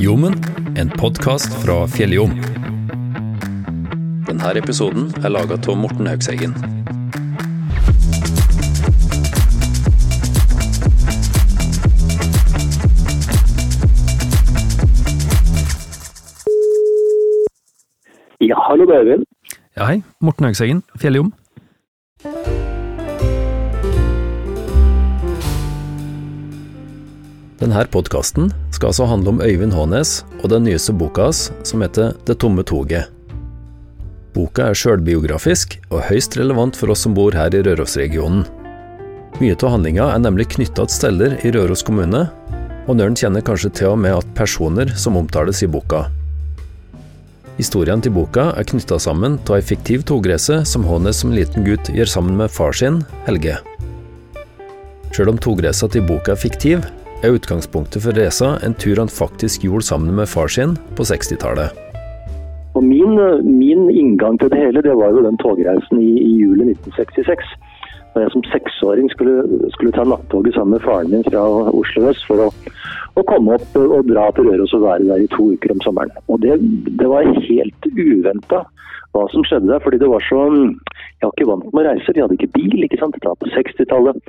Jommen, en podkast fra Fjelljom. Denne episoden er laga av Morten Haugseggen. Ja, hallo, det er Øyvind. Ja, hei. Morten Haugseggen, Fjelljom. Denne podkasten skal altså handle om Øyvind Hånes og den nyeste boka hans, som heter Det tomme toget. Boka er sjølbiografisk og høyst relevant for oss som bor her i Rørosregionen. Mye av handlinga er nemlig knytta til steder i Røros kommune, og Nøren kjenner kanskje til og med at personer som omtales i boka. Historien til boka er knytta sammen av ei fiktiv togrese som Hånes som liten gutt gjør sammen med far sin, Helge. Sjøl om togreisa til boka er fiktiv, er utgangspunktet for resa en tur han faktisk gjorde sammen med far sin på 60-tallet. Og min, min, inngang til det hele, det var jo den togreisen i, i juli 1966. Da jeg som seksåring skulle, skulle, ta nattoget sammen med faren min fra Oslo øst for å, å, komme opp og dra til Røros og være der i to uker om sommeren. Og det, det var helt uventa hva som skjedde der. fordi det var så Jeg var ikke vant med å reise. Vi hadde ikke bil. ikke sant? Det var på 60-tallet.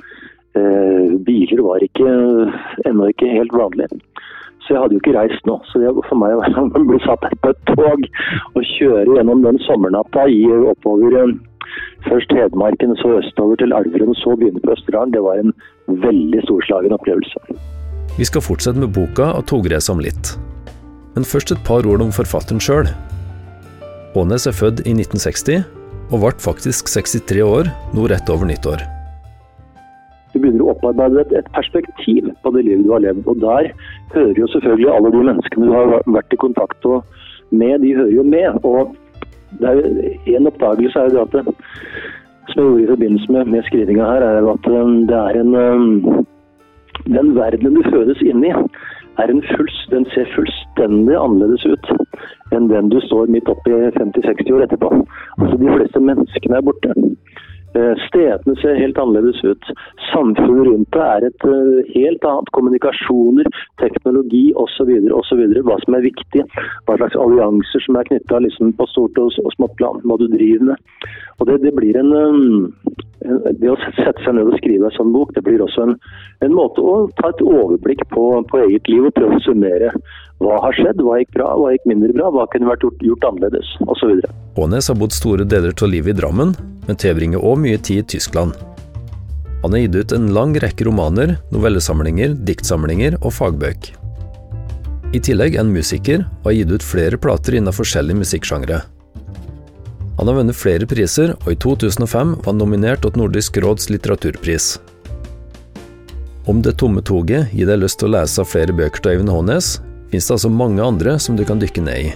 Eh, biler var ikke, ennå ikke helt vanlig. Så jeg hadde jo ikke reist nå. Så det for meg å bli satt på et tog og kjøre gjennom den sommernatta i oppover eh, først Hedmarken, så østover til Elverum, så begynne på Østerdalen. Det var en veldig storslagen opplevelse. Vi skal fortsette med boka og togresa om litt. Men først et par ord om forfatteren sjøl. Aanes er født i 1960, og ble faktisk 63 år nå rett over nyttår. Du begynner å opparbeide et, et, perspektiv på det livet du har levd. Og der hører jo selvfølgelig alle de menneskene du har vært i kontakt med, de hører jo med. Og det er En oppdagelse er jo at som jeg gjorde i forbindelse med, med skrivinga her, er at um, det er en um, Den verdenen du fødes inn i, er en fulls, den ser fullstendig annerledes ut enn den du står midt oppi 50-60 år etterpå. Altså De fleste menneskene er borte. Eh, stedene ser helt annerledes ut. Samfunnet rundt det er et eh, helt annet. Kommunikasjoner, teknologi osv. osv. Hva som er viktig. Hva slags allianser som er knytta liksom, på stort og, smått land. Hva du driver med. Og det, det blir en, en, Det å sette seg ned og skrive en sånn bok, det blir også en, en måte å ta et overblikk på, på eget liv og prøve å summere hva har skjedd, hva gikk bra, hva gikk mindre bra, hva kunne vært gjort, gjort annerledes, osv. Aanes har bodd store deler av livet i Drammen, men tilbringer òg mye tid i Tyskland. Han har gitt ut en lang rekke romaner, novellesamlinger, diktsamlinger og fagbøk. I tillegg han musiker og har gitt ut flere plater innen forskjellige musikksjangre. Han har vunnet flere priser, og i 2005 var han nominert til Nordisk råds litteraturpris. Om Det tomme toget gir deg lyst til å lese flere bøker til Øyvind Hånes, finnes det altså mange andre som du kan dykke ned i.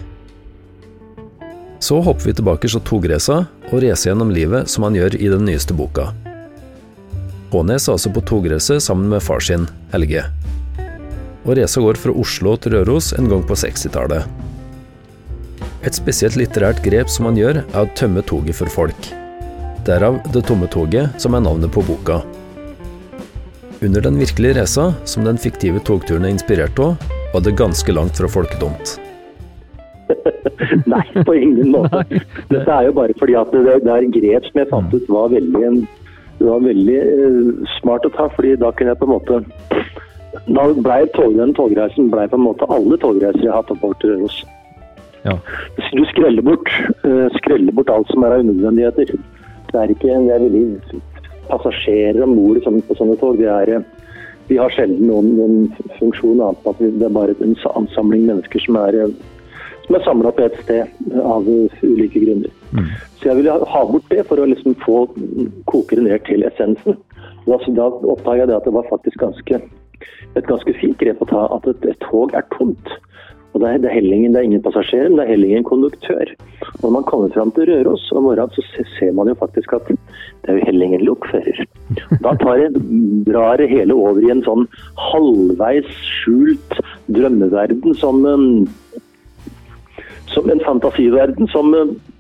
Så hopper vi tilbake til togresa og racer gjennom livet som han gjør i den nyeste boka. Hånes er altså på togrese sammen med far sin, Helge. Og resa går fra Oslo til Røros en gang på 60-tallet. Et spesielt litterært grep som han gjør, er å tømme toget for folk. Derav Det tomme toget, som er navnet på boka. Under den virkelige reisa, som den fiktive togturen er inspirert av, var det ganske langt fra folketomt. Nei, på ingen måte. Dette er jo bare fordi at det, det er grep som jeg fant ut var veldig, det var veldig uh, smart å ta. fordi da kunne jeg på en måte Da ble tog, den togreisen ble på en måte alle togreiser jeg har hatt oppover til Røros. Ja. Du skreller bort, uh, skreller bort alt som er av unødvendigheter. Det er ikke det er veldig passasjerer om bord på sånne tog. Det er uh, vi har sjelden noen, noen funksjon annet enn at det er bare en ansamling mennesker som er, som er samla på ett sted av ulike grunner. Mm. Så jeg ville ha bort det for å liksom få koke det ned til essensen. Da, da oppdaga jeg det at det var faktisk ganske, et ganske fint grep å ta at et, et tog er tomt. Og det er, det er hellingen, det er ingen passasjer, men det er heller ingen konduktør. Når man kommer fram til Røros om morgenen, så ser man jo faktisk at det er jo heller ingen lokfører. Da tar det, drar det hele over i en sånn halvveis skjult drømmeverden som som en fantasiverden som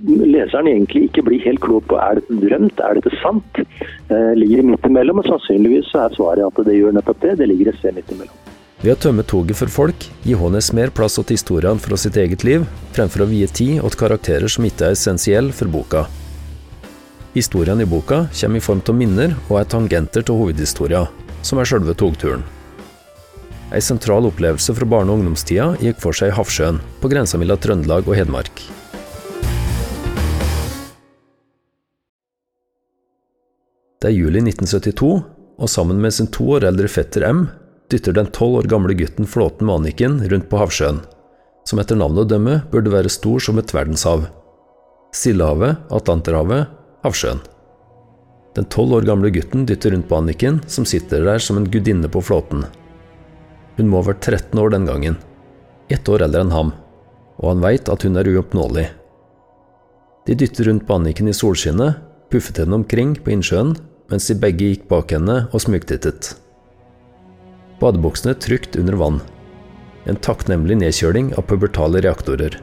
leseren egentlig ikke blir helt klok på. Er dette drømt? Er dette sant? Eh, ligger midt imellom? Og sannsynligvis er svaret at det gjør nettopp det. Det ligger et sted midt imellom. Ved å tømme toget for folk gir Hånes mer plass til historiene fra sitt eget liv, fremfor å vie tid åt karakterer som ikke er essensielle for boka. Historiene i boka kommer i form av minner og er tangenter til hovedhistoria, som er sjølve togturen. Ei sentral opplevelse fra barne- og ungdomstida gikk for seg i Havsjøen, på grensa mellom Trøndelag og Hedmark. Det er juli 1972, og sammen med sin to år eldre fetter M dytter den tolv år gamle gutten flåten med Anniken rundt på havsjøen, som etter navnet å dømme burde være stor som et verdenshav. Sildehavet, Atlanterhavet, havsjøen. Den tolv år gamle gutten dytter rundt på Anniken, som sitter der som en gudinne på flåten. Hun må ha vært 13 år den gangen, ett år eldre enn ham, og han veit at hun er uoppnåelig. De dytter rundt på Anniken i solskinnet, puffet henne omkring på innsjøen, mens de begge gikk bak henne og smugtittet. Badebuksene trygt under vann. En takknemlig nedkjøling av pubertale reaktorer.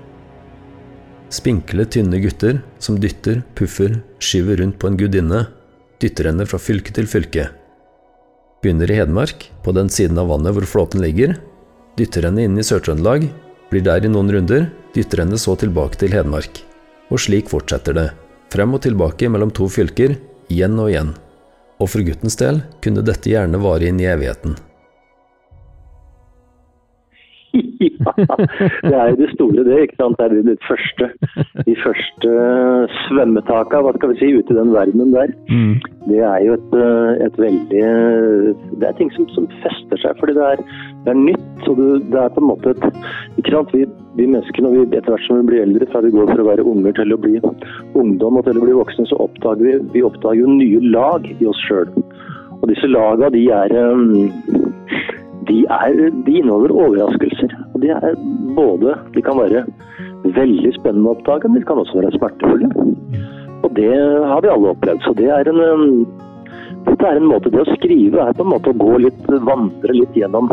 Spinkle, tynne gutter som dytter, puffer, skyver rundt på en gudinne, dytter henne fra fylke til fylke. Begynner i Hedmark, på den siden av vannet hvor flåten ligger, dytter henne inn i Sør-Trøndelag, blir der i noen runder, dytter henne så tilbake til Hedmark. Og slik fortsetter det, frem og tilbake mellom to fylker, igjen og igjen. Og for guttens del kunne dette gjerne vare inn i evigheten. Ja, det er jo det store, det. ikke sant? Det er det første, de første svømmetaka hva skal vi si, ute i den verdenen der. Mm. Det er jo et, et, veldig Det er ting som, som fester seg, fordi det er, det er nytt. og det, er på en måte et ikke sant? Vi, vi mennesker, når vi, etter hvert som vi blir eldre, fra vi går fra å være unger til å bli ungdom og til å bli voksne, så oppdager vi, vi oppdager jo nye lag i oss sjøl. Og disse laga, de er de, er, de inneholder overraskelser. Og de er både De kan være veldig spennende å oppdage, men de kan også være smertefulle. Og det har vi alle opplevd. Så det er en dette er en måte Det å skrive er på en måte å gå litt, vandre litt gjennom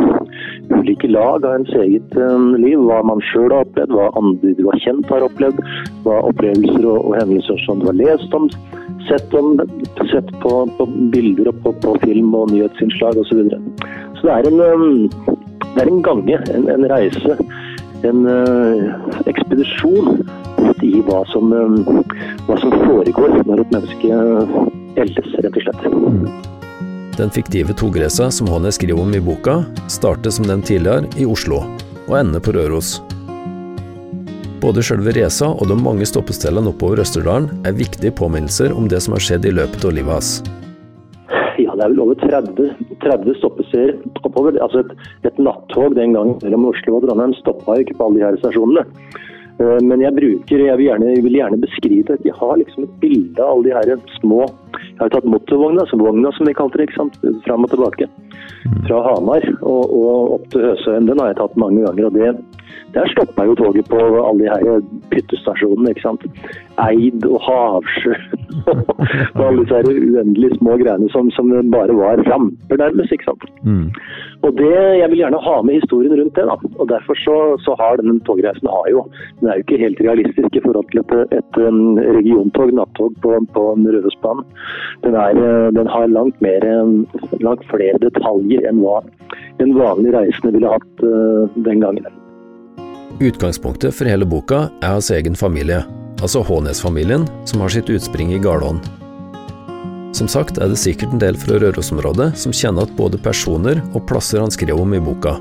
ulike lag av ens eget um, liv. Hva man sjøl har opplevd, hva andre du har kjent har opplevd. Hva opplevelser og, og hendelser som du har lest om, sett, om, sett på, på, bilder og på, på film og nyhetsinnslag osv. Så, videre. så det er en, um, det er en gange, en, en reise, en uh, ekspedisjon i hva som, um, hva som foregår når et menneske eldes, rett og slett. Den fiktive togresa som Håne skriver om i boka, starter som den tidligere i Oslo, og ender på Røros. Både selve resa og de mange stoppestedene oppover Østerdalen er viktige påminnelser om det som har skjedd i løpet av livet hans. Ja, det er vel over 30, 30 stoppesteder oppover. Altså et, et nattog den gangen mellom Oslo og Trondheim stoppa ikke på alle de her stasjonene. Eh, men jeg bruker, jeg vil gjerne, jeg vil gjerne beskrive det. Jeg har liksom et bilde av alle de her små Jeg har tatt motorvogna, altså vogna som vi kalte det, ikke sant? fram og tilbake. Fra Hamar og, og opp til Høsøyen. Den har jeg tatt mange ganger. og det der stoppa jo toget på alle de her pyttestasjonene. ikke sant? Eid og Havsjø og alle disse her uendelig små greiene som, som bare var ramper, nærmest. ikke sant? Mm. Og det, Jeg vil gjerne ha med historien rundt det. da, og Derfor så, så har denne togreisen har jo, den er jo ikke helt realistisk i forhold til et, et regiontog, nattog på, på Rørosbanen. Den, den har langt, mer, langt flere detaljer enn hva en vanlig reisende ville hatt uh, den gangen. Utgangspunktet for hele boka er hans egen familie, altså Hånes-familien, som har sitt utspring i Garlån. Som sagt er det sikkert en del fra Rørosområdet som kjenner at både personer og plasser han skrev om i boka.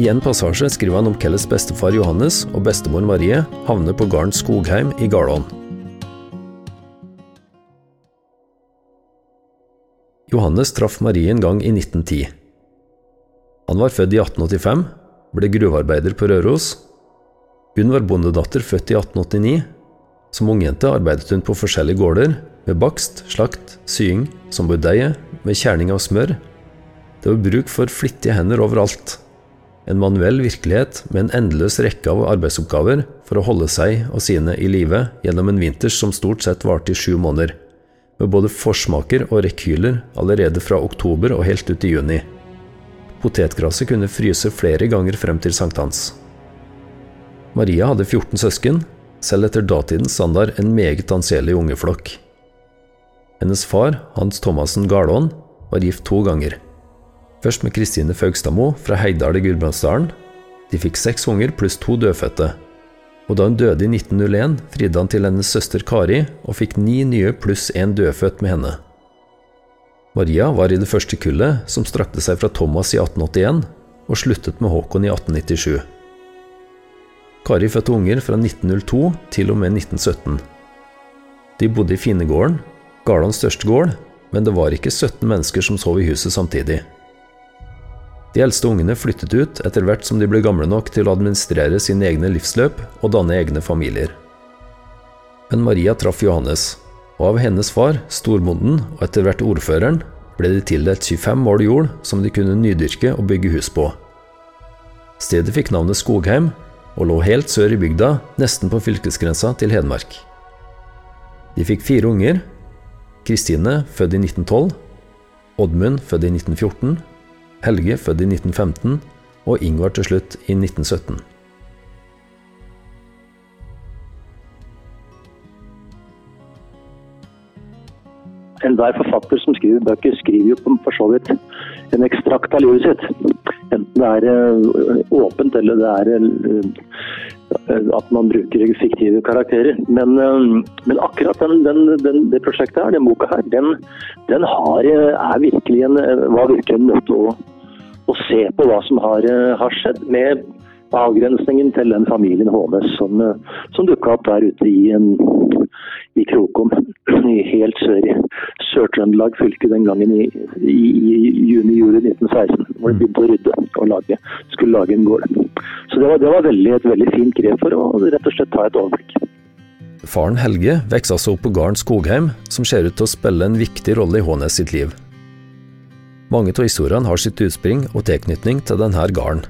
I en passasje skriver han om hvordan bestefar Johannes og bestemor Marie havner på gården Skogheim i Garlån. Johannes traff Marie en gang i 1910. Han var født i 1885 ble gruvearbeider på Røros. Hun var bondedatter født i 1889. Som ungjente arbeidet hun på forskjellige gårder, med bakst, slakt, sying, som budeie, med kjerning av smør. Det var bruk for flittige hender overalt. En manuell virkelighet med en endeløs rekke av arbeidsoppgaver for å holde seg og sine i live gjennom en vinters som stort sett varte i sju måneder, med både forsmaker og rekyler allerede fra oktober og helt ut i juni. Potetgresset kunne fryse flere ganger frem til sankthans. Maria hadde 14 søsken, selv etter datidens standard en meget anselig ungeflokk. Hennes far, Hans Thomassen Garlån, var gift to ganger. Først med Kristine Faugstadmo fra Heidal i Gudbrandsdalen. De fikk seks unger pluss to dødfødte. Og da hun døde i 1901, fridde han til hennes søster Kari og fikk ni nye pluss én dødfødt med henne. Maria var i det første kullet, som strakte seg fra Thomas i 1881 og sluttet med Håkon i 1897. Kari fødte unger fra 1902 til og med 1917. De bodde i Finegården, Garlands største gård, men det var ikke 17 mennesker som sov i huset samtidig. De eldste ungene flyttet ut etter hvert som de ble gamle nok til å administrere sine egne livsløp og danne egne familier. Men Maria traff Johannes, og av hennes far, storbonden og etter hvert ordføreren, ble de tildelt 25 mål jord som de kunne nydyrke og bygge hus på. Stedet fikk navnet Skogheim, og lå helt sør i bygda, nesten på fylkesgrensa til Hedmark. De fikk fire unger. Kristine, født i 1912. Oddmund, født i 1914. Helge, født i 1915. Og Ingvar til slutt i 1917. Enhver forfatter som skriver bøker, skriver jo for så vidt en ekstrakt av livet sitt. Enten det er eh, åpent eller det er eh, at man bruker fiktive karakterer. Men, eh, men akkurat den, den, den, det prosjektet her, den boka her, den, har, er virkelig en, var virkelig en måte å, å, se på hva som har, har skjedd med avgrensningen til den familien Hånes som, som dukka opp der ute i, i Krokom, i helt sør i Sør-Trøndelag fylke den gangen i, i, i juni-juli 1916. Hvor de begynte å rydde og lage, skulle lage en gård. Så det var, det var veldig, et veldig fint grep for å rett og slett ta et overblikk. Faren Helge vokste seg opp på gården Skogheim, som ser ut til å spille en viktig rolle i Hånes sitt liv. Mange av historiene har sitt utspring og tilknytning til denne gården.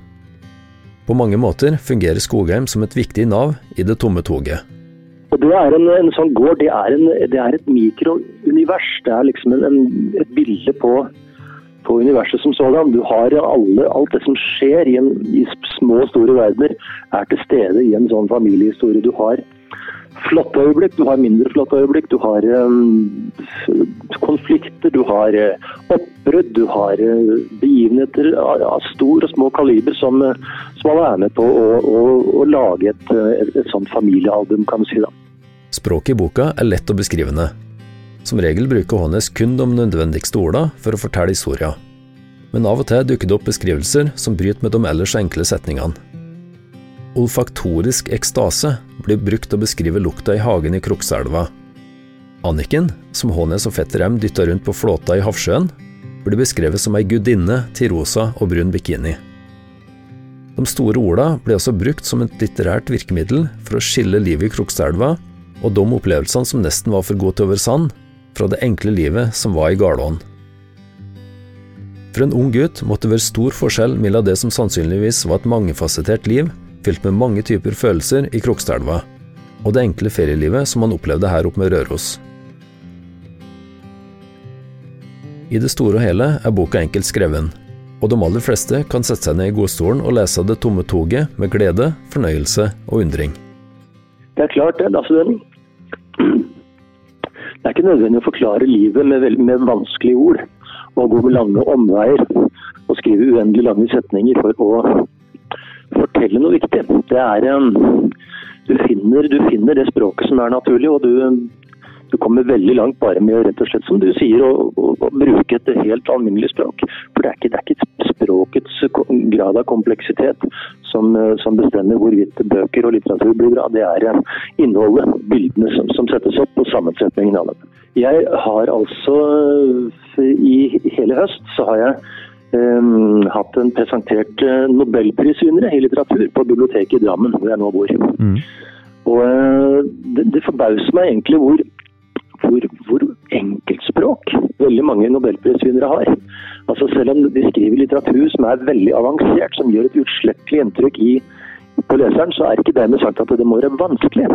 På mange måter fungerer Skogheim som et viktig nav i det tomme toget. Og det er en, en sånn gård, det er, en, det er et mikrounivers. Det er liksom en, et bilde på, på, universet som sådan. Du har alle, alt det som skjer i, i små store verdener, er til stede i en sånn familiehistorie. Du har flotte øyeblikk, du har mindre flotte øyeblikk. Du har um, konflikter, du har uh, oppbrudd, du har uh, begivenheter av, av, stor og små kaliber som, uh, som er med på å, å, å lage et, et, et, sånt familiealbum, kan du si. da. Språket i boka er lett og beskrivende. Som regel bruker Hånes kun de nødvendigste ordene for å fortelle historien. Men av og til dukker det opp beskrivelser som bryter med de ellers enkle setningene. Olfaktorisk ekstase blir brukt til å beskrive lukta i hagen i Krokselva. Anniken, som Hånes og fetter M dytta rundt på flåta i havsjøen, blir beskrevet som ei gudinne til rosa og brun bikini. De store orda ble også brukt som et litterært virkemiddel for å skille livet i Krokselva og de opplevelsene som nesten var for gode til å være sann, fra det enkle livet som var i Garlån. For en ung gutt måtte det være stor forskjell mellom det som sannsynligvis var et mangefasettert liv, fylt med mange typer følelser i Krokstadelva, og det enkle ferielivet som han opplevde her oppe med Røros. I det store og hele er boka enkelt skreven, og de aller fleste kan sette seg ned i godstolen og lese Det tomme toget med glede, fornøyelse og undring. Det er klart, det. Altså, det er ikke nødvendig å forklare livet med, med vanskelige ord og gå med lange omveier og skrive uendelig lange setninger for å fortelle noe viktig. Det er du finner, du finner det språket som er naturlig, og du, du kommer veldig langt bare med rett og slett, som du sier, å, å, å bruke et helt alminnelig språk. For det er, ikke, det er ikke språkets grad av kompleksitet som, som, bestemmer hvorvidt bøker og litteratur blir bra. Det er innholdet, bildene som, som settes opp, og sammensetningen av dem. Jeg har altså i hele høst så har jeg um, hatt en presentert nobelprisvinnere i litteratur på biblioteket i Drammen, hvor jeg nå bor. Mm. Og det, det, forbauser meg egentlig hvor, hvor, hvor enkeltspråk veldig mange nobelprisvinnere har. Altså Selv om de skriver litteratur som er veldig avansert, som gjør et utslettelig inntrykk i på leseren, så er ikke dermed sagt at det må være vanskelig.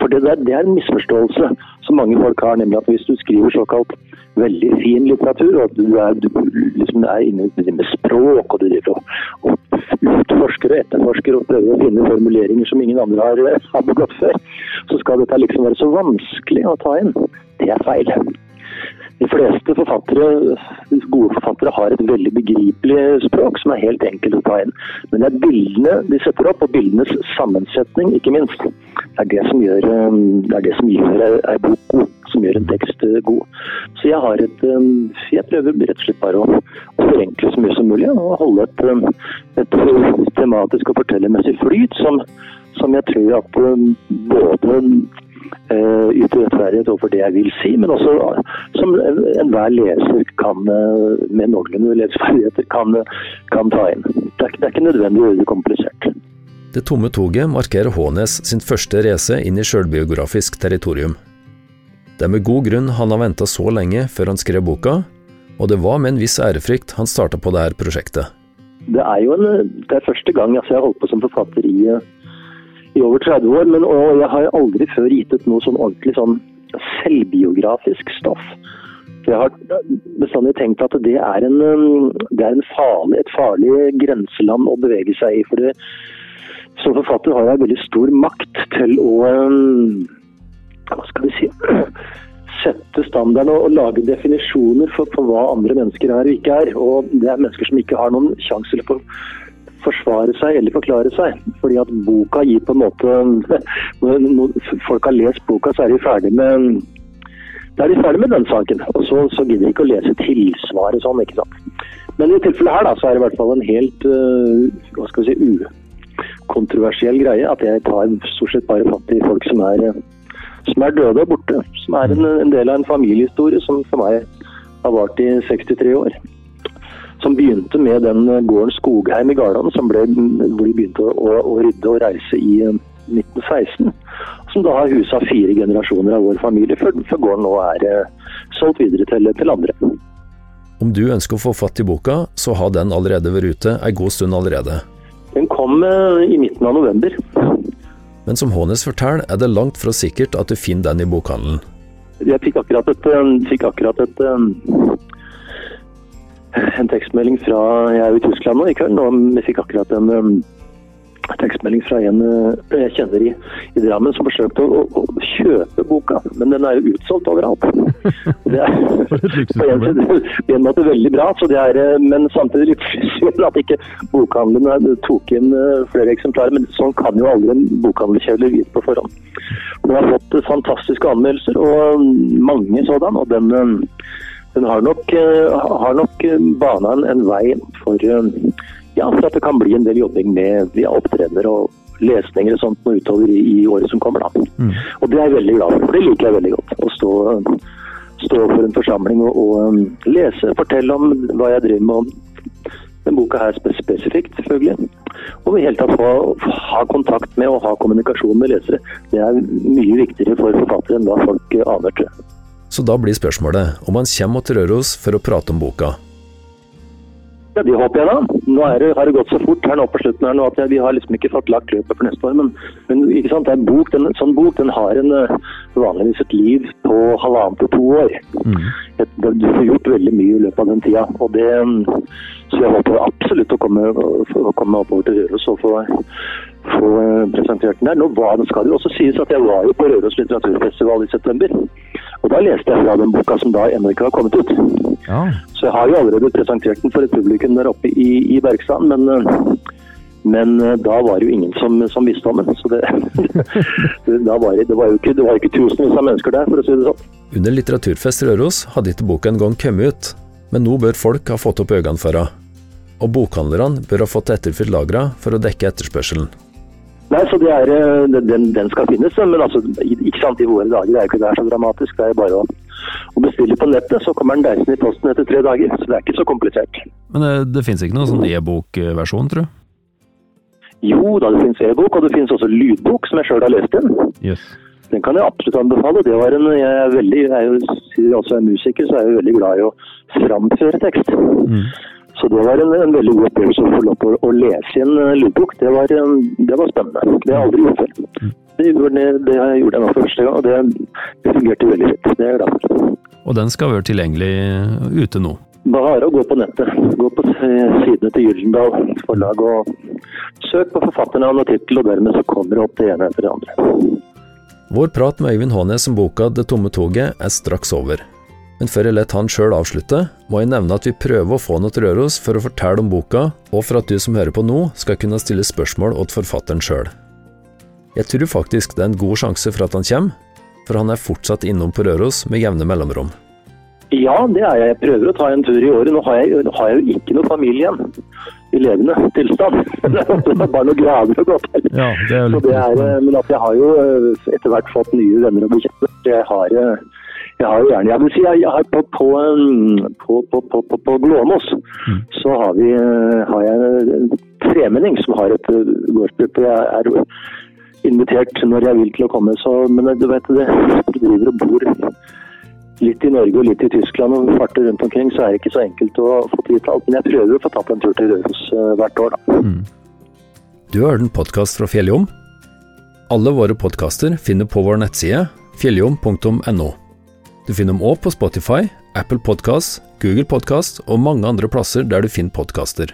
For det, der, det er en misforståelse som mange folk har, nemlig at hvis du skriver såkalt veldig fin litteratur, og du er, du liksom er inne med språk, og du driver og, utforsker og etterforsker og prøver å finne formuleringer som ingen andre har, har begått før, så skal dette liksom være så vanskelig å ta inn. Det er feil. De fleste forfattere, gode forfattere har et veldig begripelig språk som er helt enkelt å ta inn. Men det er bildene de setter opp, og bildenes sammensetning, ikke minst. Det er det som gjør, um, det er det som gjør ei bok god, som gjør en tekst uh, god. Så jeg har et um, Jeg prøver rett og slett bare å, å forenkle så mye som mulig, og holde et, um, et tematisk og fortellermessig flyt som, som jeg tror at både uh, yter rettferdighet overfor det jeg vil si, men også som enhver leser kan uh, med noenlunde leseferdigheter kan, kan, ta inn. Det er, det er ikke nødvendig å gjøre det komplisert. Det tomme toget markerer Hånes sin første reise inn i sjølbiografisk territorium. Det er med god grunn han har venta så lenge før han skrev boka, og det var med en viss ærefrykt han starta på dette prosjektet. Det er jo en, det er første gang altså jeg har holdt på som forfatter i i over 30 år, men og jeg har aldri før gitt ut noe sånn ordentlig sånn selvbiografisk stoff. For jeg har bestandig tenkt at det er, en, um, det er en farlig, et farlig grenseland å bevege seg i. For det, som forfatter har jeg veldig stor makt til å um, Hva skal vi si Sette standarden og, lage definisjoner for, for, hva andre mennesker er og ikke er. Og det er mennesker som ikke har noen sjanse til å forsvare seg eller forklare seg. Fordi at boka gir på en måte Når folk har lest boka, så er de ferdig med da er de ferdig med den saken. Og så, så gidder de ikke å lese tilsvaret sånn, ikke sant. Men i tilfellet her da, så er det i hvert fall en helt uh, hva skal vi si, ukontroversiell greie at jeg tar stort sett bare fatt i folk som er, som er døde og borte. Som er en, en del av en familiehistorie som for meg har vart i 63 år som begynte med den gården Skogheim i Garland, hvor de begynte å, å, rydde og reise i 1916. Eh, som da har husa fire generasjoner av vår familie, før, før gården nå er eh, solgt videre til, til, andre. Om du ønsker å få fatt i boka, så har den allerede vært ute ei god stund allerede. Den kom eh, i midten av november. Men som Hånes forteller, er det langt fra sikkert at du finner den i bokhandelen. Jeg fikk akkurat et, fikk akkurat et en tekstmelding fra Jeg er jo i Tyskland nå i kveld, og vi fikk akkurat en um, tekstmelding fra en uh, jeg kjenner i, i Drammen som forsøkte å, å, å, kjøpe boka, men den er jo utsolgt overalt. Det er på en, en, måte veldig bra, er, uh, men samtidig litt synd at ikke bokhandelen tok inn uh, flere eksemplarer. Men sånn kan jo aldri en bokhandelkjeder vite på forhånd. Den har fått fantastiske anmeldelser, og um, mange sådan. og den um, den har nok, eh, har nok eh, bana en, vei for, eh, ja, for at det kan bli en del jobbing med via opptredener og lesninger og sånt noe utover i, i, året som kommer. da. Mm. Og det er jeg veldig glad for, for det liker jeg veldig godt. Å stå, stå for en forsamling og, og lese, fortelle om hva jeg driver med. Den boka her spesifikt, selvfølgelig. Og i hele tatt ha, ha, kontakt med og ha kommunikasjon med lesere. Det er mye viktigere for forfattere enn hva folk aner, tror jeg. Så da blir spørsmålet om han kommer til Røros for å prate om boka. Ja, Det håper jeg da. Nå det, har det gått så fort her nå på slutten her nå at vi har liksom ikke fått lagt løpet for neste år. Men, men ikke sant, en bok, den, sånn bok den har en, eh, vanligvis et liv på halvannet til to år. Mm. Et, du får gjort veldig mye i løpet av den tida. og det, Så jeg håper absolutt å komme, å komme oppover til Røros og få, få eh, presentert den der. Nå var, skal det jo også sies at jeg var jo på Røros litteraturfestival i september. Og da leste jeg fra den boka som da ennå ikke har kommet ut. Ja. Så jeg har jo allerede presentert den for et publikum der oppe i, i Bergstad, men, eh, men eh, da var det jo ingen som, som visste om den. Så det, var det, det, var jo ikke, det var ikke tusenvis av mennesker der, for å si det sånn. Under Litteraturfest Røros hadde ikke boka en gang kommet ut, men nå bør folk ha fått opp øynene for henne. Og bokhandlerne bør ha fått etterfylt lagrene for å dekke etterspørselen. Nei, så er, eh, den, den, skal finnes, men altså, ikke sant, i våre dager det er ikke det er så dramatisk. Det er bare å, å bestille på nettet, så kommer den deisen i posten etter tre dager. Så det er ikke så komplisert. Men det, det finnes ikke noen sånn e-bokversjon, tror du? Jo da, det finnes e-bok, og det finnes også lydbok, som jeg sjøl har lest inn. Yes. Den kan jeg absolutt anbefale. Det var en, jeg er veldig, jeg er jo, siden også er musiker, så er jeg veldig glad i å framføre tekst. Mm. Så det var en, en veldig god opplevelse å få lov til å, lese en uh, lydbok. Det var, det var, spennende. Det har jeg aldri gjort før. Det, det, det gjorde jeg nå for første gang, og det fungerte veldig fint. Det er jeg glad for. Og den skal være tilgjengelig ute nå? Bare å gå på nettet. Gå på sidene til Gyldendal forlag og søk på forfatternavn og tittel, og dermed så kommer det opp det ene etter det andre. Vår prat med Øyvind Hånes om boka 'Det tomme toget' er straks over. Men før jeg lar han sjøl avslutte, må jeg nevne at vi prøver å få han til Røros for å fortelle om boka, og for at du som hører på nå, skal kunne stille spørsmål åt forfatteren sjøl. Jeg tror faktisk det er en god sjanse for at han kommer, for han er fortsatt innom på Røros med jevne mellomrom. Ja, det er jeg. Jeg prøver å ta en tur i året. Nå har jeg, har jeg jo ikke noe familie igjen i levende tilstand. Det er bare noen graver å gå til. Ja, det er litt det er, eh, men at jeg har jo eh, etter hvert fått nye venner og bekjente. Jeg har, eh, jeg har jo gjerne Jeg vil si jeg har på, på, eh, på, på, på, på, på Glåmos Mm. så har, vi, eh, har jeg en tremenning som har et eh, gårdsbruk. Jeg er invitert når jeg vil til å komme. Så, men du vet det, du driver og bor litt i Norge og litt i Tyskland og farter rundt omkring, så er det ikke så enkelt å få tid til alt. Men jeg prøver å få tatt en tur til Røros eh, hvert år, da. Mm. Du har hørt en podkast fra Fjelljom? Alle våre podkaster finner på vår nettside fjelljom.no. Du finner dem òg på Spotify, Apple Podkast, Google Podkast og mange andre plasser der du finner podkaster.